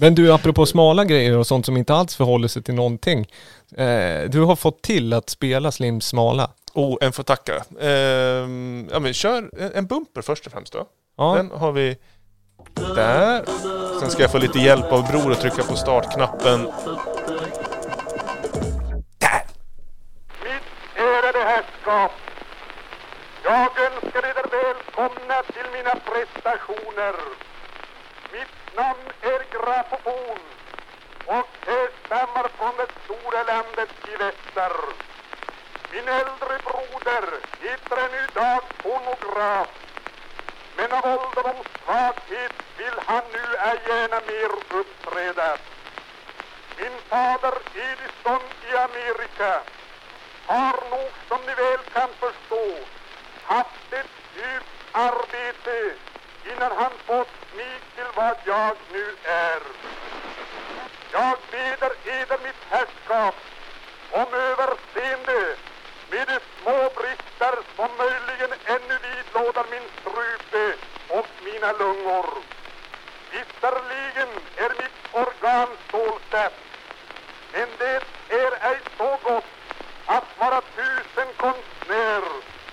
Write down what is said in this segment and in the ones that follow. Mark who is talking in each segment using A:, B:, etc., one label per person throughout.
A: Men du, apropå smala grejer och sånt som inte alls förhåller sig till någonting. Eh, du har fått till att spela Slims smala.
B: Oh, en får tacka. Ehm, ja, men kör en, en bumper först och främst då.
A: Ja,
B: Den har vi där. Sen ska jag få lite hjälp av Bror att trycka på startknappen. Där!
C: Mitt ärade herrskap. Jag önskar er välkomna till mina prestationer. Mitt namn är Graffofon och härstammar från det stora landet i väster. Min äldre broder heter en idag pornograf Men av ålderdomssvaghet vill han nu ej gärna mer uppträda. Min fader Edison i Amerika har nog som ni väl kan förstå haft ett djupt arbete innan han fått mig till vad jag nu är. Jag beder eder mitt herrskap om överseende med de små brister som möjligen ännu vidlåder min strupe och mina lungor. Visserligen är mitt organ stålsatt, men det är ej så gott att vara tusen konstnär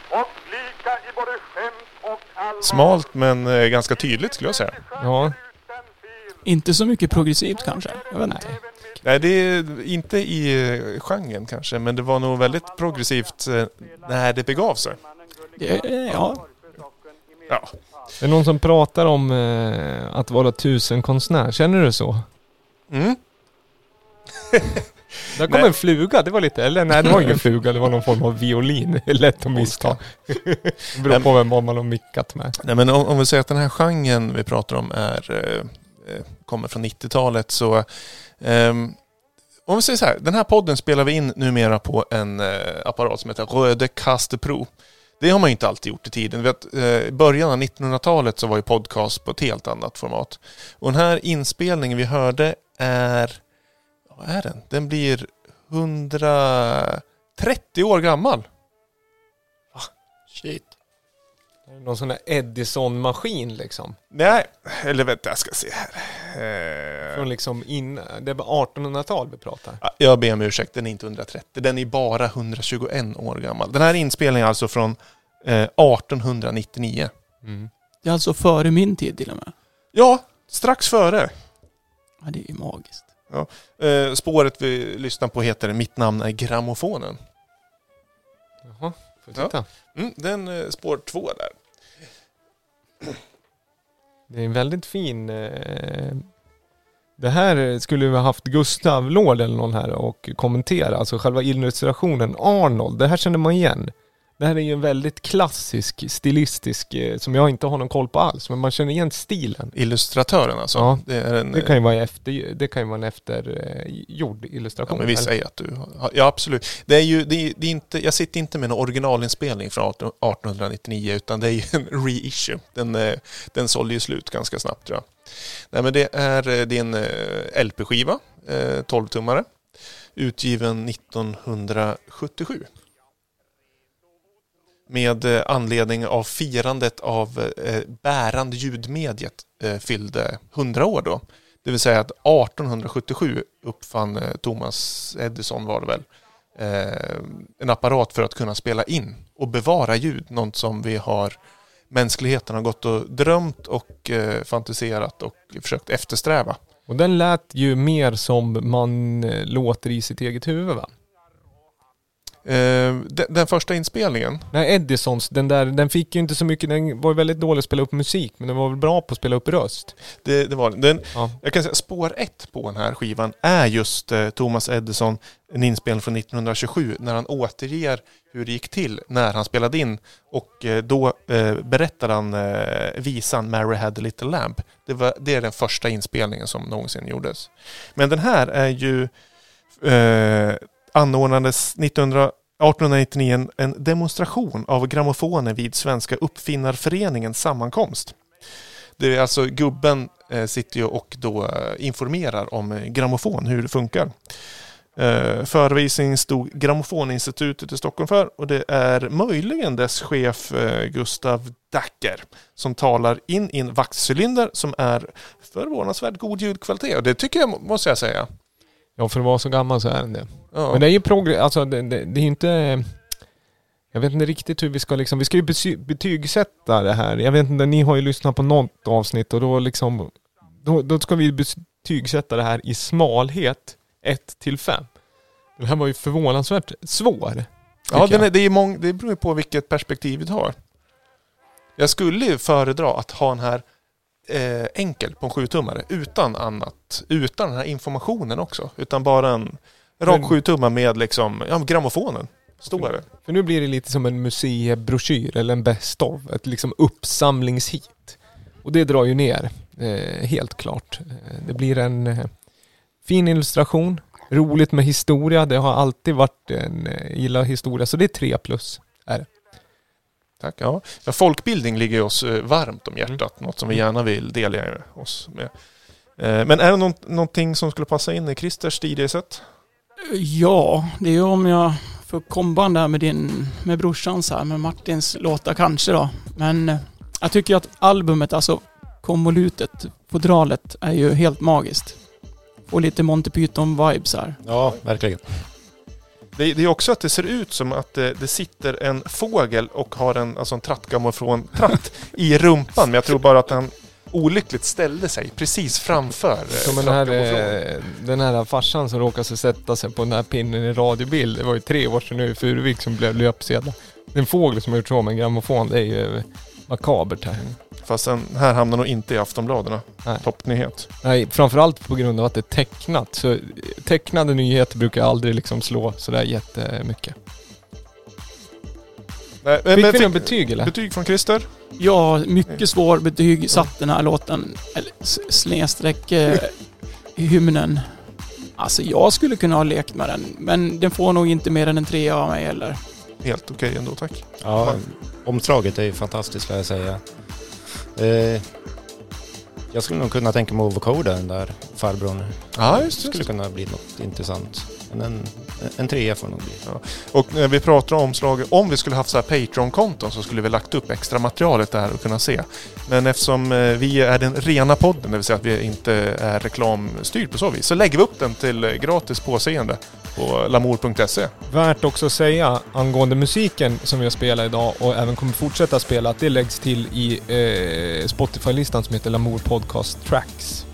C: och lika i både skämt och allvar.
B: Smalt men eh, ganska tydligt skulle jag säga.
A: Ja.
D: Inte så mycket progressivt kanske. Jag vet inte.
B: Nej, det är inte i eh, genren kanske, men det var nog väldigt progressivt eh, när det begav sig.
D: Det, ja,
B: Ja,
A: Det är någon som pratar om eh, att vara tusenkonstnär. Känner du så?
B: mm.
A: Där kom en fluga, det var lite, eller nej det var ingen fluga, det var någon form av violin. Lätt att missta. Det beror på vem man har mickat med.
B: Nej, men om, om vi säger att den här genren vi pratar om är, eh, eh, kommer från 90-talet så ehm, om vi säger så här, den här podden spelar vi in numera på en eh, apparat som heter Röde Pro. Det har man ju inte alltid gjort i tiden. Vet, eh, I början av 1900-talet så var ju podcast på ett helt annat format. Och den här inspelningen vi hörde är, vad är den? Den blir 130 år gammal.
D: shit.
A: Någon sån där Edison-maskin liksom.
B: Nej, eller vänta jag ska se här. Eh,
A: Från liksom in, det var 1800-tal vi pratar.
B: Ja, Jag ber om ursäkt, den är inte 130. Den är bara 121 år gammal. Den här inspelningen är alltså från eh, 1899.
A: Mm.
D: Det är alltså före min tid till och med.
B: Ja, strax före.
D: Ja, det är ju magiskt.
B: Eh, spåret vi lyssnar på heter Mitt namn är grammofonen.
A: Jaha, får vi titta.
B: Mm, den eh, spår två där.
A: Det är en väldigt fin... Eh, det här skulle vi ha haft Gustav Lord eller någon här och kommentera. Alltså själva illustrationen. Arnold, det här känner man igen. Det här är ju en väldigt klassisk, stilistisk, eh, som jag inte har någon koll på alls. Men man känner igen stilen.
B: Illustratören alltså.
A: Ja,
B: det, är en,
A: Det kan ju vara efter, det kan ju vara en eftergjord
B: Ja,
A: illustration.
B: men vi säger att du har, Ja, absolut. Det är ju, det är, det är inte, jag sitter inte med en originalinspelning från 18 1899 utan det är ju en reissue. Den, eh, den sålde ju slut ganska snabbt tror jag. Nej, men det är, eh, eh, LP-skiva, eh, 12-tummare, utgiven 1977. Med eh, anledning av firandet av eh, bärande ljudmediet eh, fyllde 100 år då. Det vill säga att 1877 uppfann Thomas Edison var det väl en apparat för att kunna spela in och bevara ljud. Något som vi har mänskligheten har gått och drömt och fantiserat och försökt eftersträva.
A: Och den lät ju mer som man låter i sitt eget huvud va?
B: Eh, den, första inspelningen,
A: Nej, Edisons, den där, den fick ju inte så mycket, den var väldigt dålig att spela upp musik, men den var väl bra på att spela upp röst.
B: det, det var den.
A: Ja.
B: Jag kan säga spår ett på den här skivan är just eh, Thomas Edison, en inspelning från 1927 när han återger hur det gick till när han spelade in och eh, då eh, berättar han eh, visan Mary had a little lamp. Det, var, det är den första inspelningen som någonsin gjordes. Men den här är ju eh, anordnades 1900 1899 en, demonstration av grammofoner vid Svenska Uppfinnarföreningens sammankomst. Det är alltså gubben eh, sitter ju och då eh, informerar om eh, grammofon, hur det funkar. Eh, förevisning stod Grammofoninstitutet i Stockholm för och det är möjligen dess chef eh, Gustav Dacker som talar in i en vaxcylinder som är förvånansvärt god ljudkvalitet och det tycker jag måste jag säga.
A: Ja, för att vara så gammal så är den det.
B: Ja.
A: Men det är ju progr... Alltså det, det, det är inte... Jag vet inte riktigt hur vi ska liksom... Vi ska ju betygsätta det här. Jag vet inte, ni har ju lyssnat på något avsnitt och då liksom... Då, då ska vi betygsätta det här i smalhet 1 till 5. Det här var ju förvånansvärt svår.
B: Ja, den är, det, är mång, det beror ju på vilket perspektiv vi tar. Jag skulle ju föredra att ha den här eh, enkel på en 7-tummare utan annat. Utan den här informationen också. Utan bara en rak
A: Men-
B: 7-tummare med liksom, ja, grammofonen. Ståare.
A: För nu blir det lite som en museibroschyr eller en best of. Ett liksom uppsamlingshit. Och det drar ju ner, eh, helt klart. Eh, det blir en eh, fin illustration, roligt med historia. Det har alltid varit en, eh, gillar historia, så det är tre plus.
B: Tack. Ja. Ja, folkbildning ligger oss eh, varmt om hjärtat. Något som vi gärna vill dela oss med. Eh, men är det någon, någonting som skulle passa in i Christers DJ-set?
D: Ja, det är om jag får komban där med din, med brorsan så här, med Martins låtar kanske då. Men eh, jag tycker att albumet, alltså konvolutet, fodralet, är ju helt magiskt. Och lite Monty Python-vibes här.
E: Ja, verkligen.
B: Det, det är också att det ser ut som att det, det sitter en fågel och har en, alltså en trattgrammofon-tratt i rumpan. Men jag tror bara att han olyckligt ställde sig precis framför eh,
A: Som den här, eh, den här farsan som råkade sig sätta sig på den här pinnen i radiobild. Det var ju tre år sedan nu i Furuvik som blev löpsedlar. Det är en fågel som har gjort så med en grammofon. Det är ju makabert här.
B: Fast den här hamnar nog inte i Aftonbladen.
A: Nej.
B: Toppnyhet.
A: Nej, framförallt på grund av att det är tecknat. Så tecknade nyheter brukar aldrig liksom slå sådär jättemycket.
B: Nej,
A: Fick vi något betyg eller?
B: Betyg från Christer?
D: Ja, mycket svår betyg satt den här låten. Eller snedstreck eh, hymnen. Alltså jag skulle kunna ha lekt med den, men den får nog inte mer än en trea av mig heller.
B: Helt okej ändå, tack.
E: Ja, omslaget är ju fantastiskt ska jag säga. Eh, jag skulle nog kunna tänka mig att vocoda den där farbrorn.
B: Ja,
E: Det
B: just
E: skulle kunna bli något intressant. Men en, en trea får nog bli.
B: Och när vi pratar om omslaget, om vi skulle haft så här Patreon-konton så skulle vi lagt upp extra materialet där och kunna se. Men eftersom eh, vi är den rena podden, det vill säga att vi inte är reklamstyrd på så vis, så lägger vi upp den till eh, gratis påseende på lamour.se.
A: Värt också att säga angående musiken som vi har spelat idag och även kommer fortsätta spela att det läggs till i eh, Spotify-listan som heter Lamour Podcast Tracks.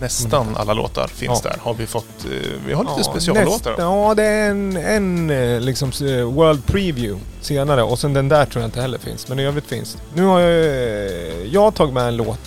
B: Nästan alla låtar finns
A: Ja.
B: där. Har vi fått, eh, vi har lite
A: Ja,
B: speciallåtar.
A: Ja, det är en, en eh, liksom eh, World Preview senare och sen den där tror jag inte heller finns. Men i övrigt finns. Nu har jag, jag tagit med en låt